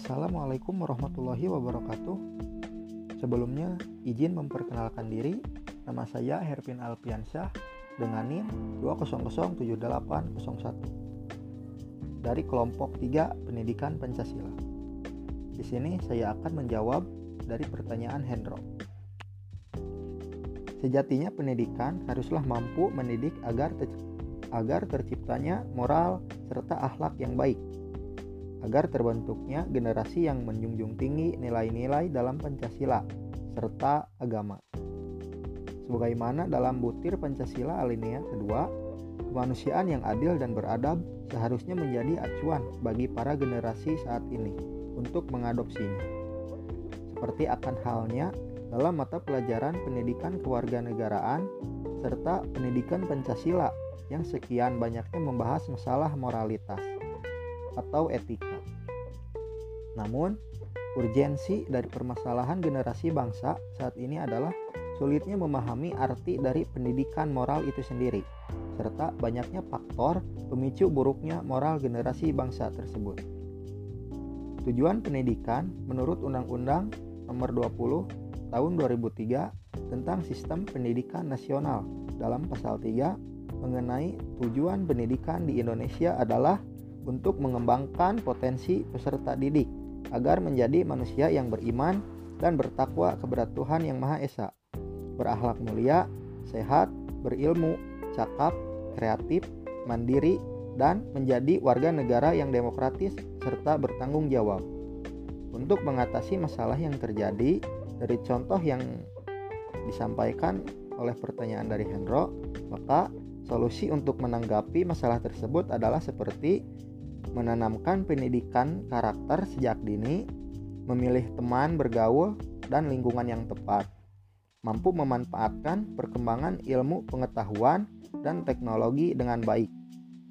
Assalamualaikum warahmatullahi wabarakatuh. Sebelumnya, izin memperkenalkan diri. Nama saya Herpin Alpiansyah dengan NIM 2007801 dari kelompok 3 Pendidikan Pancasila. Di sini saya akan menjawab dari pertanyaan Hendro. Sejatinya pendidikan haruslah mampu mendidik agar agar terciptanya moral serta akhlak yang baik agar terbentuknya generasi yang menjunjung tinggi nilai-nilai dalam Pancasila serta agama. Sebagaimana dalam butir Pancasila alinea kedua, kemanusiaan yang adil dan beradab seharusnya menjadi acuan bagi para generasi saat ini untuk mengadopsinya. Seperti akan halnya dalam mata pelajaran pendidikan kewarganegaraan serta pendidikan Pancasila yang sekian banyaknya membahas masalah moralitas atau etika. Namun, urgensi dari permasalahan generasi bangsa saat ini adalah sulitnya memahami arti dari pendidikan moral itu sendiri, serta banyaknya faktor pemicu buruknya moral generasi bangsa tersebut. Tujuan pendidikan menurut Undang-Undang Nomor 20 Tahun 2003 tentang Sistem Pendidikan Nasional dalam pasal 3 mengenai tujuan pendidikan di Indonesia adalah untuk mengembangkan potensi peserta didik agar menjadi manusia yang beriman dan bertakwa kepada Tuhan Yang Maha Esa, berakhlak mulia, sehat, berilmu, cakap, kreatif, mandiri, dan menjadi warga negara yang demokratis serta bertanggung jawab. Untuk mengatasi masalah yang terjadi dari contoh yang disampaikan oleh pertanyaan dari Hendro, maka solusi untuk menanggapi masalah tersebut adalah seperti menanamkan pendidikan karakter sejak dini, memilih teman bergaul dan lingkungan yang tepat, mampu memanfaatkan perkembangan ilmu pengetahuan dan teknologi dengan baik,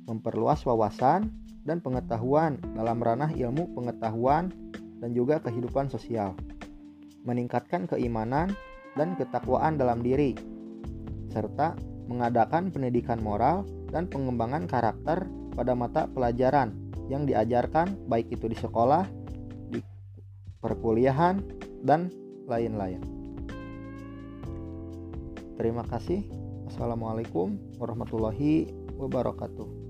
memperluas wawasan dan pengetahuan dalam ranah ilmu pengetahuan dan juga kehidupan sosial, meningkatkan keimanan dan ketakwaan dalam diri, serta mengadakan pendidikan moral dan pengembangan karakter pada mata pelajaran yang diajarkan baik itu di sekolah, di perkuliahan, dan lain-lain. Terima kasih. Assalamualaikum warahmatullahi wabarakatuh.